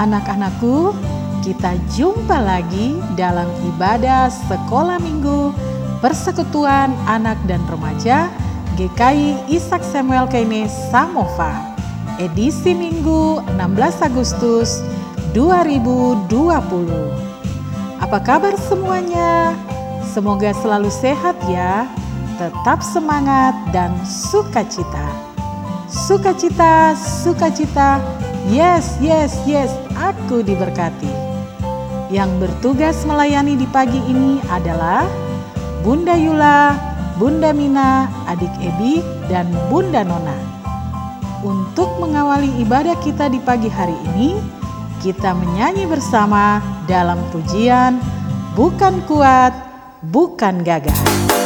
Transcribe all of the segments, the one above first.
anak-anakku, kita jumpa lagi dalam ibadah sekolah minggu Persekutuan Anak dan Remaja GKI Ishak Samuel Kaine Samova edisi Minggu 16 Agustus 2020. Apa kabar semuanya? Semoga selalu sehat ya. Tetap semangat dan sukacita. Sukacita, sukacita. Yes, yes, yes, aku diberkati. Yang bertugas melayani di pagi ini adalah Bunda Yula, Bunda Mina, adik Ebi, dan Bunda Nona. Untuk mengawali ibadah kita di pagi hari ini, kita menyanyi bersama dalam pujian Bukan Kuat, Bukan Gagah.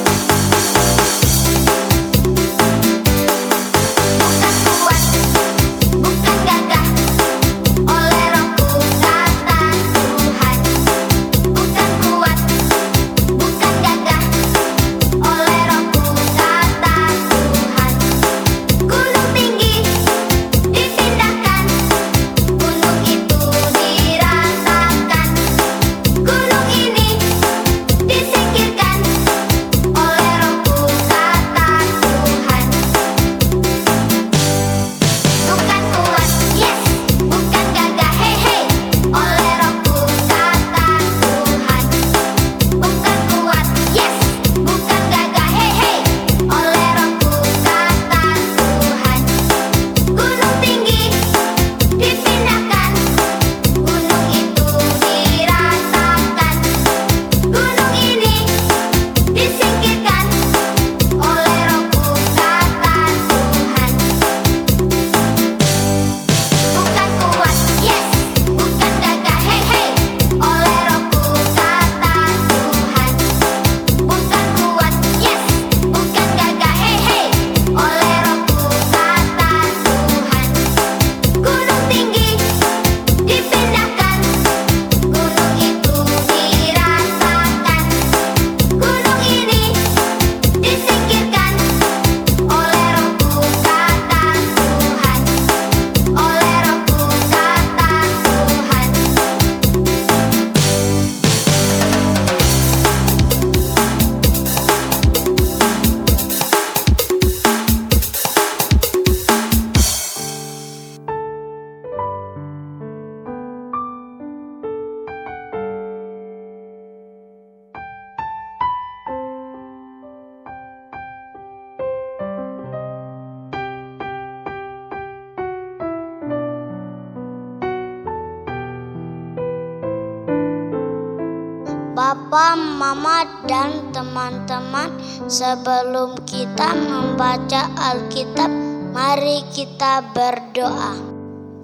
Dan teman-teman, sebelum kita membaca Alkitab, mari kita berdoa.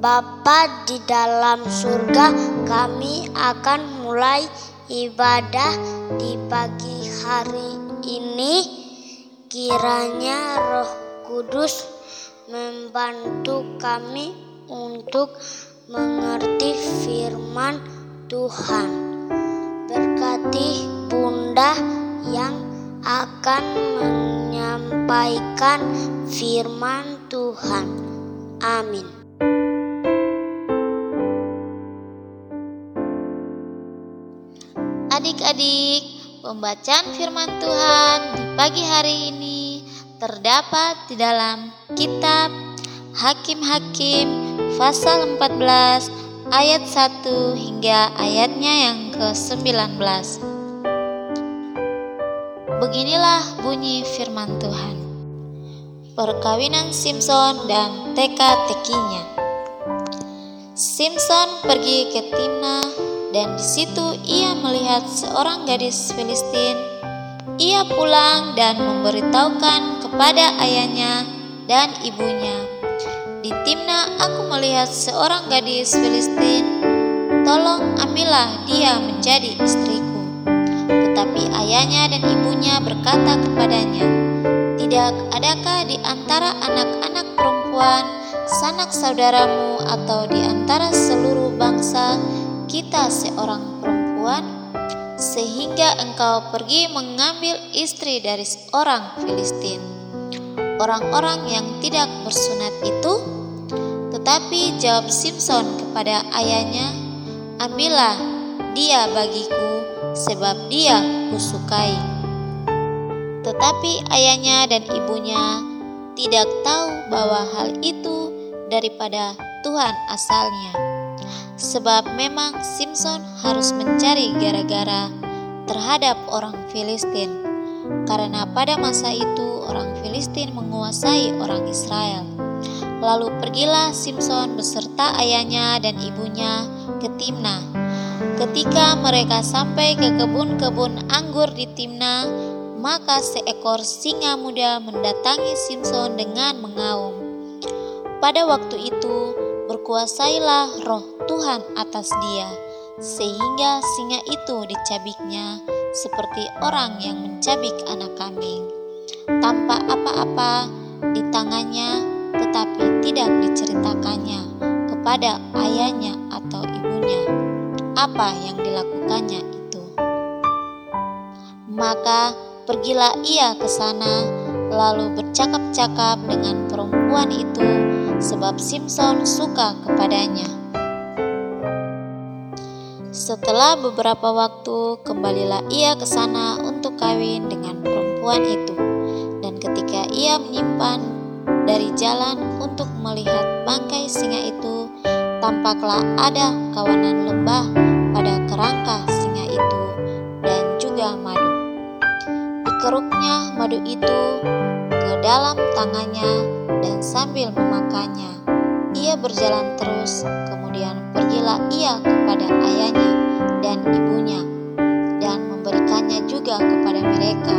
Bapa di dalam surga, kami akan mulai ibadah di pagi hari ini. Kiranya Roh Kudus membantu kami untuk mengerti firman Tuhan. Yang akan menyampaikan firman Tuhan. Amin. Adik-adik, pembacaan firman Tuhan di pagi hari ini terdapat di dalam kitab Hakim-Hakim pasal 14 ayat 1 hingga ayatnya yang ke-19. Beginilah bunyi firman Tuhan. Perkawinan Simpson dan teka-tekinya. Simpson pergi ke Timna dan di situ ia melihat seorang gadis Filistin. Ia pulang dan memberitahukan kepada ayahnya dan ibunya di Timna aku melihat seorang gadis Filistin. Tolong ambillah dia menjadi istriku. Tetapi ayahnya dan ibunya berkata kepadanya, Tidak adakah di antara anak-anak perempuan sanak saudaramu atau di antara seluruh bangsa kita seorang perempuan? Sehingga engkau pergi mengambil istri dari seorang Filistin. Orang-orang yang tidak bersunat itu Tetapi jawab Simpson kepada ayahnya, "Ambillah dia bagiku, sebab dia kusukai." Tetapi ayahnya dan ibunya tidak tahu bahwa hal itu daripada Tuhan asalnya. Sebab memang Simpson harus mencari gara-gara terhadap orang Filistin, karena pada masa itu orang Filistin menguasai orang Israel. Lalu pergilah Simpson beserta ayahnya dan ibunya ke Timna. Ketika mereka sampai ke kebun-kebun anggur di Timna, maka seekor singa muda mendatangi Simpson dengan mengaum. Pada waktu itu berkuasailah roh Tuhan atas dia, sehingga singa itu dicabiknya seperti orang yang mencabik anak kambing. Tanpa apa-apa di tangannya, tetapi tidak diceritakannya kepada ayahnya atau ibunya apa yang dilakukannya itu. Maka pergilah ia ke sana, lalu bercakap-cakap dengan perempuan itu, sebab Simpson suka kepadanya. Setelah beberapa waktu, kembalilah ia ke sana untuk kawin dengan perempuan itu. Dan ketika ia menyimpan dari jalan untuk melihat bangkai singa itu, tampaklah ada kawanan lembah Dikeruknya madu itu ke dalam tangannya dan sambil memakannya, ia berjalan terus, kemudian pergilah ia kepada ayahnya dan ibunya, dan memberikannya juga kepada mereka.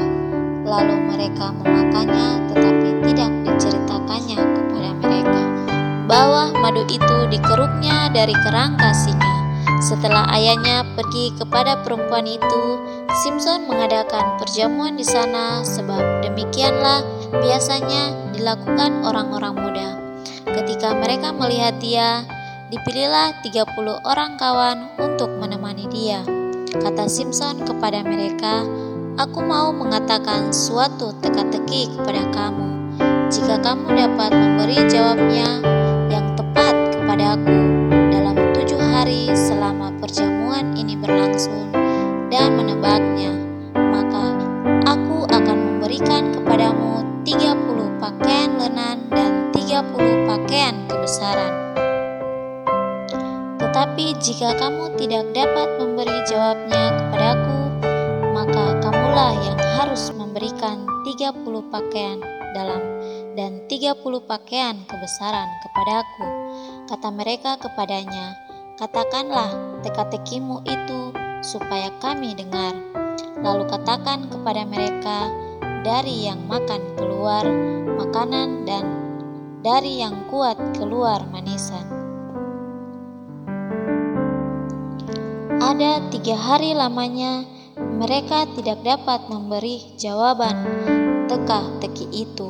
Lalu mereka memakannya, tetapi tidak diceritakannya kepada mereka bahwa madu itu dikeruknya dari kerangka singa. Setelah ayahnya pergi kepada perempuan itu, Simpson mengadakan perjamuan di sana, sebab demikianlah biasanya dilakukan orang-orang muda. Ketika mereka melihat dia, dipilihlah 30 orang kawan untuk menemani dia. Kata Simpson kepada mereka, Aku mau mengatakan suatu teka-teki kepada kamu. Jika kamu dapat memberi jawabnya yang tepat kepada aku berlangsung dan menebaknya, maka aku akan memberikan kepadamu 30 pakaian lenan dan 30 pakaian kebesaran. Tetapi jika kamu tidak dapat memberi jawabnya kepadaku, maka kamulah yang harus memberikan 30 pakaian dalam dan 30 pakaian kebesaran kepadaku. Kata mereka kepadanya, katakanlah teka-tekimu itu supaya kami dengar. Lalu katakan kepada mereka, dari yang makan keluar makanan dan dari yang kuat keluar manisan. Ada tiga hari lamanya mereka tidak dapat memberi jawaban teka-teki itu.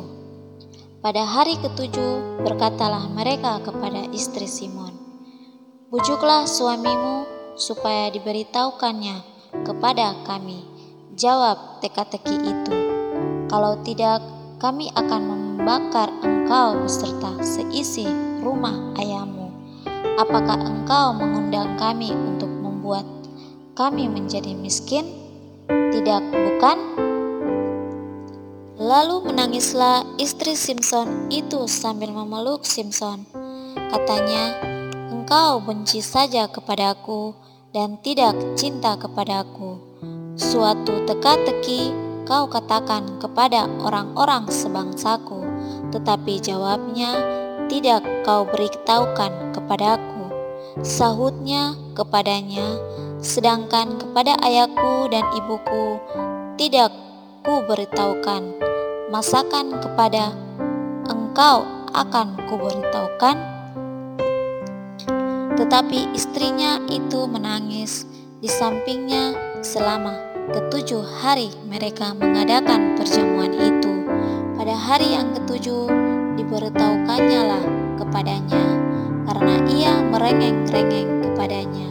Pada hari ketujuh berkatalah mereka kepada istri Simon, Bujuklah suamimu supaya diberitahukannya kepada kami. Jawab teka-teki itu. Kalau tidak, kami akan membakar engkau beserta seisi rumah ayahmu. Apakah engkau mengundang kami untuk membuat kami menjadi miskin? Tidak, bukan? Lalu menangislah istri Simpson itu sambil memeluk Simpson. Katanya, "Engkau benci saja kepadaku dan tidak cinta kepadaku. Suatu teka-teki kau katakan kepada orang-orang sebangsaku, tetapi jawabnya tidak kau beritahukan kepadaku." Sahutnya kepadanya, sedangkan kepada ayahku dan ibuku tidak ku beritahukan. Masakan kepada engkau akan ku beritahukan? Tetapi istrinya itu menangis di sampingnya selama ketujuh hari mereka mengadakan perjamuan itu. Pada hari yang ketujuh diberitahukannya lah kepadanya karena ia merengeng-rengeng kepadanya.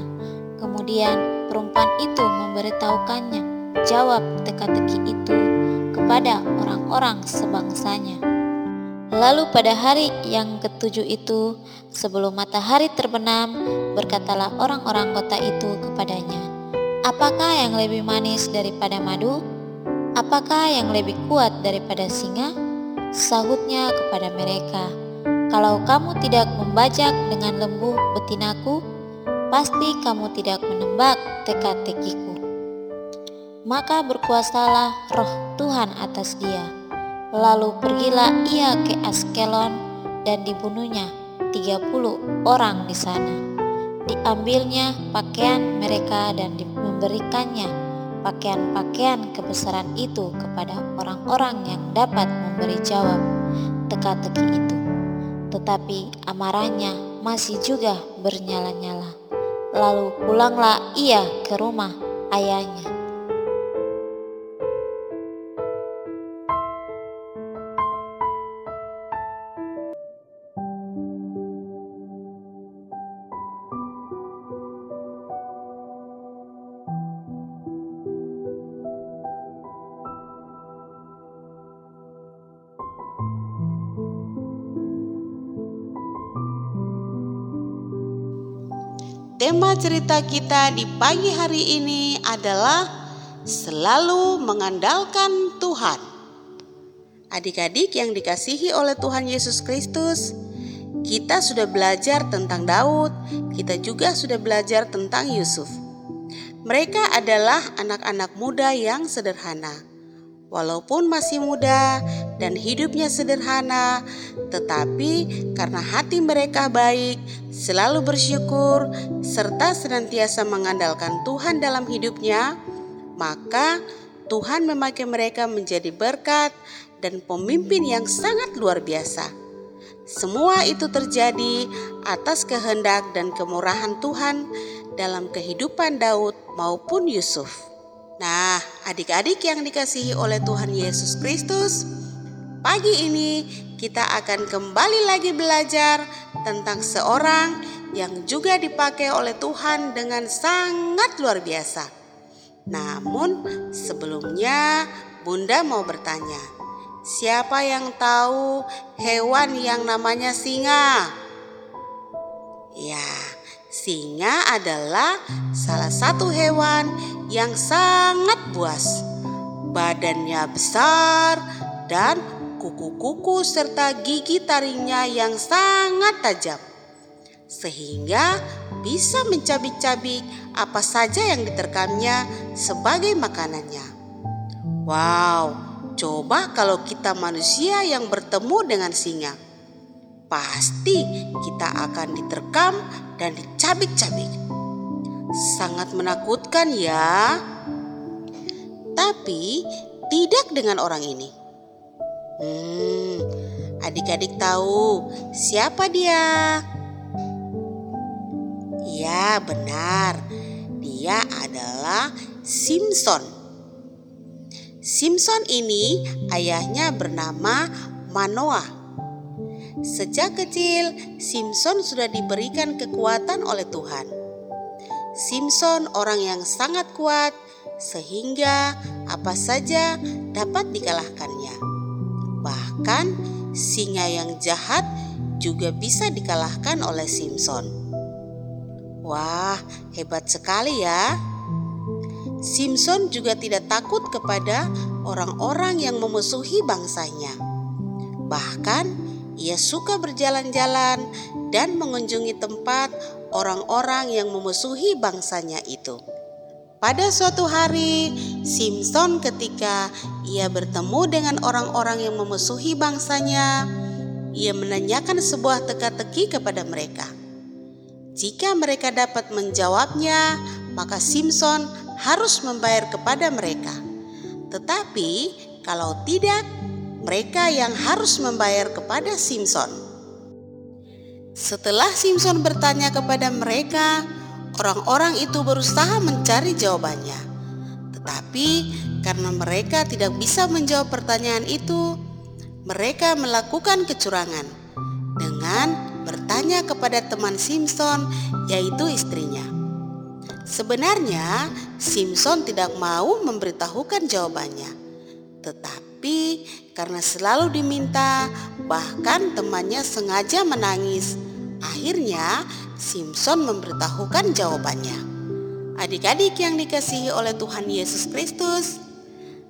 Kemudian perempuan itu memberitahukannya jawab teka-teki itu kepada orang-orang sebangsanya. Lalu pada hari yang ketujuh itu, sebelum matahari terbenam, berkatalah orang-orang kota itu kepadanya, Apakah yang lebih manis daripada madu? Apakah yang lebih kuat daripada singa? Sahutnya kepada mereka, Kalau kamu tidak membajak dengan lembu betinaku, pasti kamu tidak menembak teka-tekiku. Maka berkuasalah roh Tuhan atas dia. Lalu pergilah ia ke Askelon dan dibunuhnya 30 orang di sana. Diambilnya pakaian mereka dan memberikannya pakaian-pakaian kebesaran itu kepada orang-orang yang dapat memberi jawab teka-teki itu. Tetapi amarahnya masih juga bernyala-nyala. Lalu pulanglah ia ke rumah ayahnya. Cerita kita di pagi hari ini adalah selalu mengandalkan Tuhan. Adik-adik yang dikasihi oleh Tuhan Yesus Kristus, kita sudah belajar tentang Daud, kita juga sudah belajar tentang Yusuf. Mereka adalah anak-anak muda yang sederhana. Walaupun masih muda dan hidupnya sederhana, tetapi karena hati mereka baik, selalu bersyukur, serta senantiasa mengandalkan Tuhan dalam hidupnya, maka Tuhan memakai mereka menjadi berkat dan pemimpin yang sangat luar biasa. Semua itu terjadi atas kehendak dan kemurahan Tuhan dalam kehidupan Daud maupun Yusuf. Nah, adik-adik yang dikasihi oleh Tuhan Yesus Kristus, pagi ini kita akan kembali lagi belajar tentang seorang yang juga dipakai oleh Tuhan dengan sangat luar biasa. Namun, sebelumnya Bunda mau bertanya, siapa yang tahu hewan yang namanya singa? Ya, singa adalah salah satu hewan yang sangat buas. Badannya besar dan kuku-kuku serta gigi taringnya yang sangat tajam. Sehingga bisa mencabik-cabik apa saja yang diterkamnya sebagai makanannya. Wow, coba kalau kita manusia yang bertemu dengan singa. Pasti kita akan diterkam dan dicabik-cabik sangat menakutkan ya. Tapi tidak dengan orang ini. Hmm, adik-adik tahu siapa dia? Ya, benar. Dia adalah Simpson. Simpson ini ayahnya bernama Manoah. Sejak kecil, Simpson sudah diberikan kekuatan oleh Tuhan. Simpson orang yang sangat kuat sehingga apa saja dapat dikalahkannya. Bahkan singa yang jahat juga bisa dikalahkan oleh Simpson. Wah, hebat sekali ya. Simpson juga tidak takut kepada orang-orang yang memusuhi bangsanya. Bahkan ia suka berjalan-jalan dan mengunjungi tempat orang-orang yang memusuhi bangsanya itu. Pada suatu hari, Simpson ketika ia bertemu dengan orang-orang yang memusuhi bangsanya, ia menanyakan sebuah teka-teki kepada mereka. Jika mereka dapat menjawabnya, maka Simpson harus membayar kepada mereka. Tetapi kalau tidak, mereka yang harus membayar kepada Simpson. Setelah Simpson bertanya kepada mereka, orang-orang itu berusaha mencari jawabannya. Tetapi karena mereka tidak bisa menjawab pertanyaan itu, mereka melakukan kecurangan dengan bertanya kepada teman Simpson, yaitu istrinya. Sebenarnya, Simpson tidak mau memberitahukan jawabannya, tetapi karena selalu diminta, bahkan temannya sengaja menangis. Akhirnya Simpson memberitahukan jawabannya. Adik-adik yang dikasihi oleh Tuhan Yesus Kristus,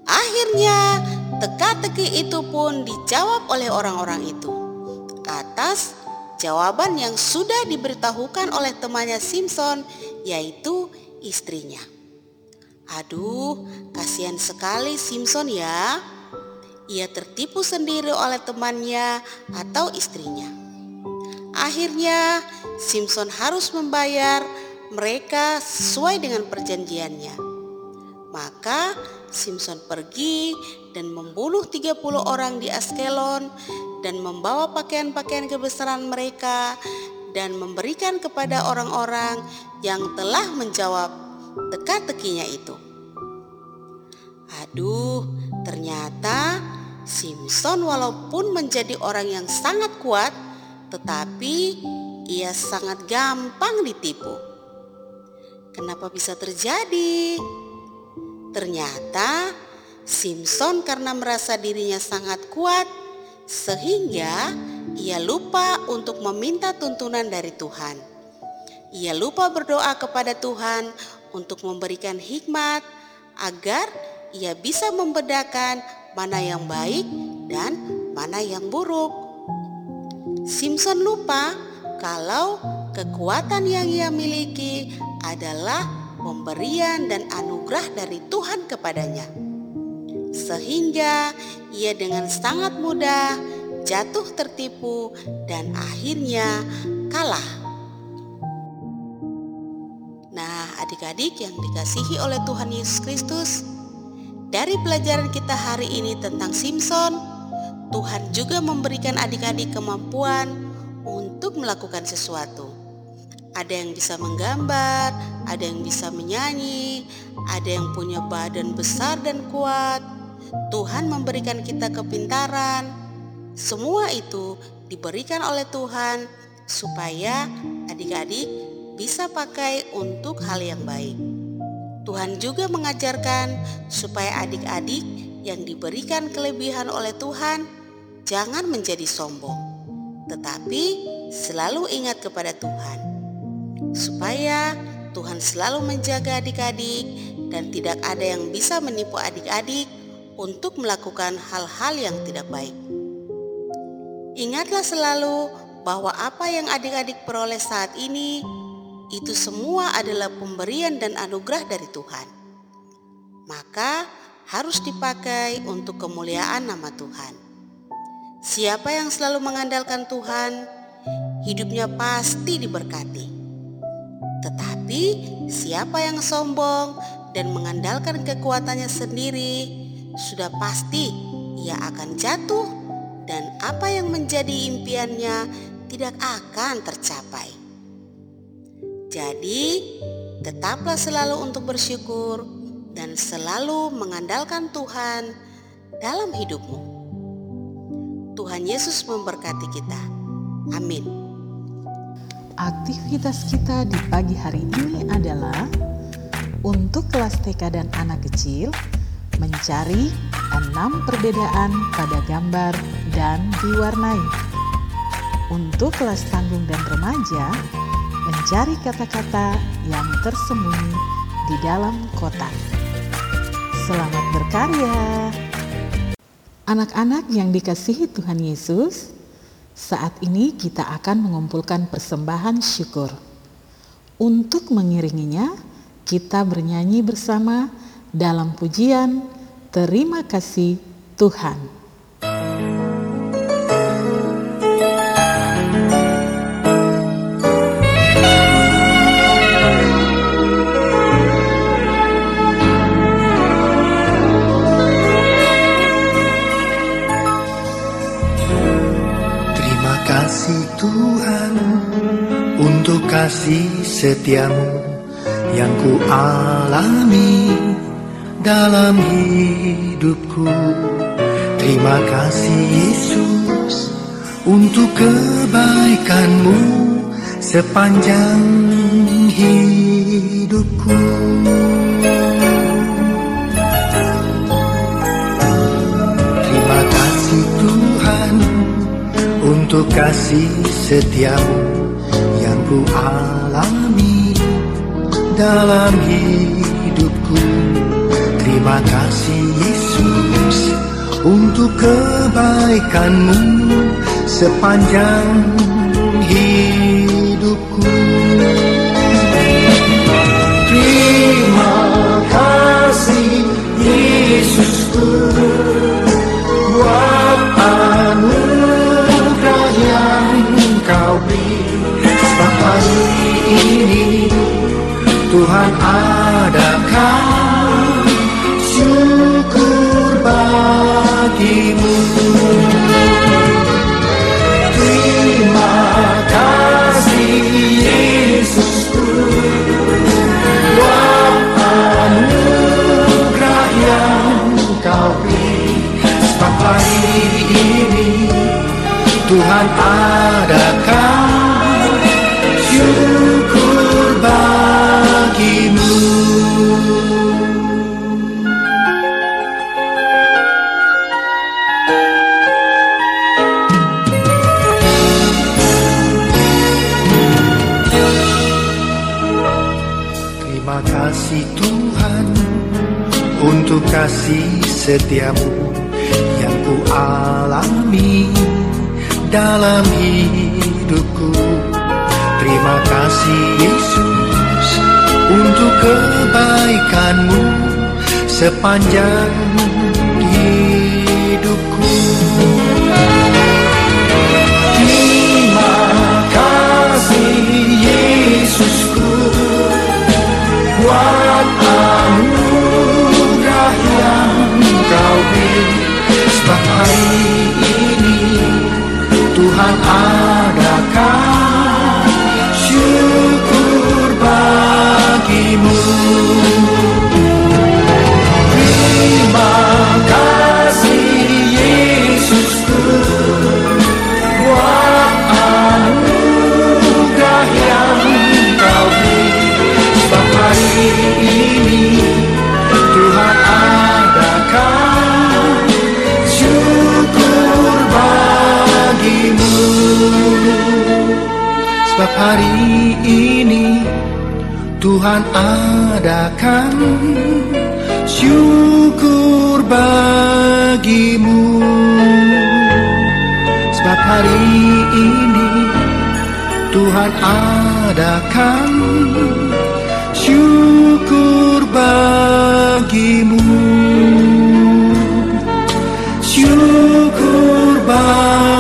akhirnya teka-teki itu pun dijawab oleh orang-orang itu. Atas jawaban yang sudah diberitahukan oleh temannya Simpson, yaitu istrinya. Aduh, kasihan sekali Simpson ya. Ia tertipu sendiri oleh temannya atau istrinya. Akhirnya, Simpson harus membayar mereka sesuai dengan perjanjiannya. Maka Simpson pergi dan membunuh 30 orang di Askelon dan membawa pakaian-pakaian kebesaran mereka dan memberikan kepada orang-orang yang telah menjawab teka-tekinya itu. Aduh, ternyata Simpson walaupun menjadi orang yang sangat kuat, tetapi ia sangat gampang ditipu. Kenapa bisa terjadi? Ternyata Simpson karena merasa dirinya sangat kuat, sehingga ia lupa untuk meminta tuntunan dari Tuhan. Ia lupa berdoa kepada Tuhan untuk memberikan hikmat agar ia bisa membedakan mana yang baik dan mana yang buruk. Simpson lupa kalau kekuatan yang ia miliki adalah pemberian dan anugerah dari Tuhan kepadanya. Sehingga ia dengan sangat mudah jatuh tertipu dan akhirnya kalah. Nah, adik-adik yang dikasihi oleh Tuhan Yesus Kristus, dari pelajaran kita hari ini tentang Simpson, Tuhan juga memberikan adik-adik kemampuan untuk melakukan sesuatu. Ada yang bisa menggambar, ada yang bisa menyanyi, ada yang punya badan besar dan kuat. Tuhan memberikan kita kepintaran. Semua itu diberikan oleh Tuhan supaya adik-adik bisa pakai untuk hal yang baik. Tuhan juga mengajarkan supaya adik-adik yang diberikan kelebihan oleh Tuhan jangan menjadi sombong, tetapi selalu ingat kepada Tuhan, supaya Tuhan selalu menjaga adik-adik dan tidak ada yang bisa menipu adik-adik untuk melakukan hal-hal yang tidak baik. Ingatlah selalu bahwa apa yang adik-adik peroleh saat ini itu semua adalah pemberian dan anugerah dari Tuhan. Maka harus dipakai untuk kemuliaan nama Tuhan. Siapa yang selalu mengandalkan Tuhan, hidupnya pasti diberkati. Tetapi siapa yang sombong dan mengandalkan kekuatannya sendiri, sudah pasti ia akan jatuh dan apa yang menjadi impiannya tidak akan tercapai. Jadi, tetaplah selalu untuk bersyukur dan selalu mengandalkan Tuhan dalam hidupmu. Tuhan Yesus memberkati kita. Amin. Aktivitas kita di pagi hari ini adalah untuk kelas TK dan anak kecil mencari enam perbedaan pada gambar dan diwarnai. Untuk kelas tanggung dan remaja, mencari kata-kata yang tersembunyi di dalam kotak. Selamat berkarya. Anak-anak yang dikasihi Tuhan Yesus, saat ini kita akan mengumpulkan persembahan syukur. Untuk mengiringinya, kita bernyanyi bersama dalam pujian Terima kasih Tuhan. Tuhan untuk kasih setiamu yang ku alami dalam hidupku. Terima kasih Yesus untuk kebaikanmu sepanjang hidupku. Terima kasih Tuhan untuk kasih setiamu yang ku alami dalam hidupku. Terima kasih Yesus untuk kebaikanmu sepanjang hidupku. Terima kasih Yesusku ini Tuhan adakan sepanjang hidupku. Terima kasih Yesusku buat anugerah yang kau beri Sebab hari ini Tuhan adakan Sebab hari ini Tuhan adakan syukur bagimu. Sebab hari ini Tuhan adakan syukur bagimu. Syukur bagimu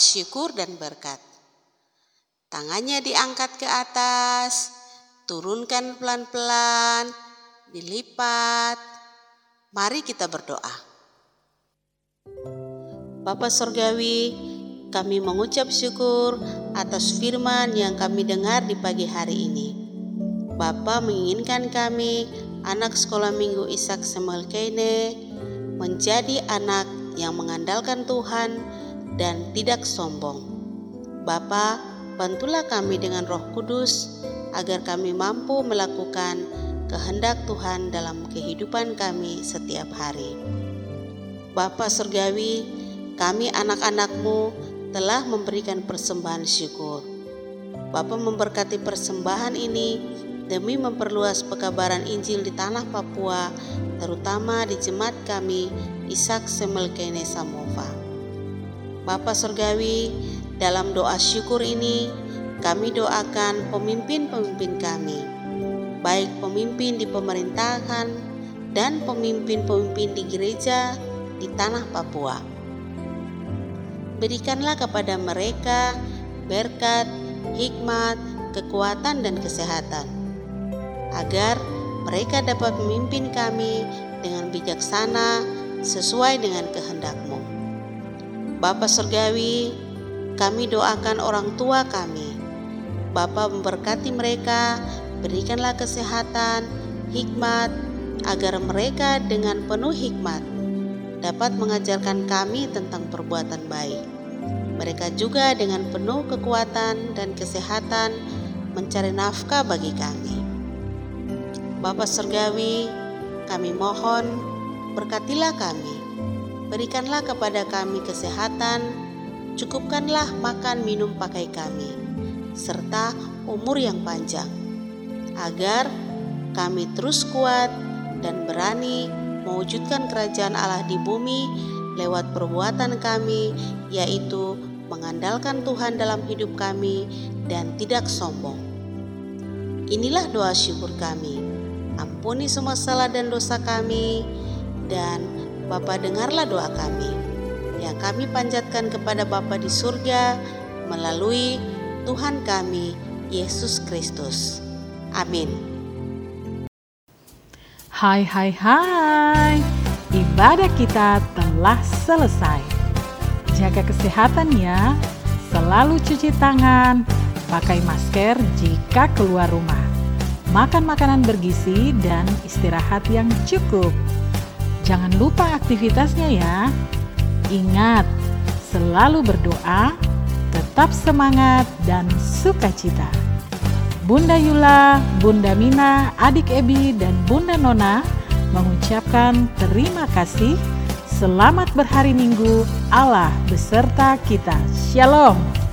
syukur dan berkat. Tangannya diangkat ke atas, turunkan pelan-pelan, dilipat. Mari kita berdoa. Bapa Sorgawi, kami mengucap syukur atas firman yang kami dengar di pagi hari ini. Bapa menginginkan kami, anak sekolah minggu Ishak Semelkene, menjadi anak yang mengandalkan Tuhan dan tidak sombong. Bapa, bantulah kami dengan roh kudus agar kami mampu melakukan kehendak Tuhan dalam kehidupan kami setiap hari. Bapa Surgawi, kami anak-anakmu telah memberikan persembahan syukur. Bapa memberkati persembahan ini demi memperluas pekabaran Injil di tanah Papua, terutama di jemaat kami Ishak Semelkene Samova. Bapa Surgawi, dalam doa syukur ini kami doakan pemimpin-pemimpin kami, baik pemimpin di pemerintahan dan pemimpin-pemimpin di gereja di tanah Papua. Berikanlah kepada mereka berkat, hikmat, kekuatan, dan kesehatan, agar mereka dapat memimpin kami dengan bijaksana sesuai dengan kehendak-Mu. Bapa Surgawi, kami doakan orang tua kami. Bapa memberkati mereka, berikanlah kesehatan, hikmat, agar mereka dengan penuh hikmat dapat mengajarkan kami tentang perbuatan baik. Mereka juga dengan penuh kekuatan dan kesehatan mencari nafkah bagi kami. Bapa Surgawi, kami mohon berkatilah kami. Berikanlah kepada kami kesehatan, cukupkanlah makan minum pakai kami, serta umur yang panjang, agar kami terus kuat dan berani mewujudkan kerajaan Allah di bumi lewat perbuatan kami, yaitu mengandalkan Tuhan dalam hidup kami dan tidak sombong. Inilah doa syukur kami. Ampuni semua salah dan dosa kami, dan Bapa dengarlah doa kami yang kami panjatkan kepada Bapa di surga melalui Tuhan kami, Yesus Kristus. Amin. Hai hai hai, ibadah kita telah selesai. Jaga kesehatan ya, selalu cuci tangan, pakai masker jika keluar rumah. Makan makanan bergizi dan istirahat yang cukup. Jangan lupa aktivitasnya ya. Ingat, selalu berdoa, tetap semangat dan sukacita. Bunda Yula, Bunda Mina, Adik Ebi, dan Bunda Nona mengucapkan terima kasih. Selamat berhari Minggu, Allah beserta kita. Shalom.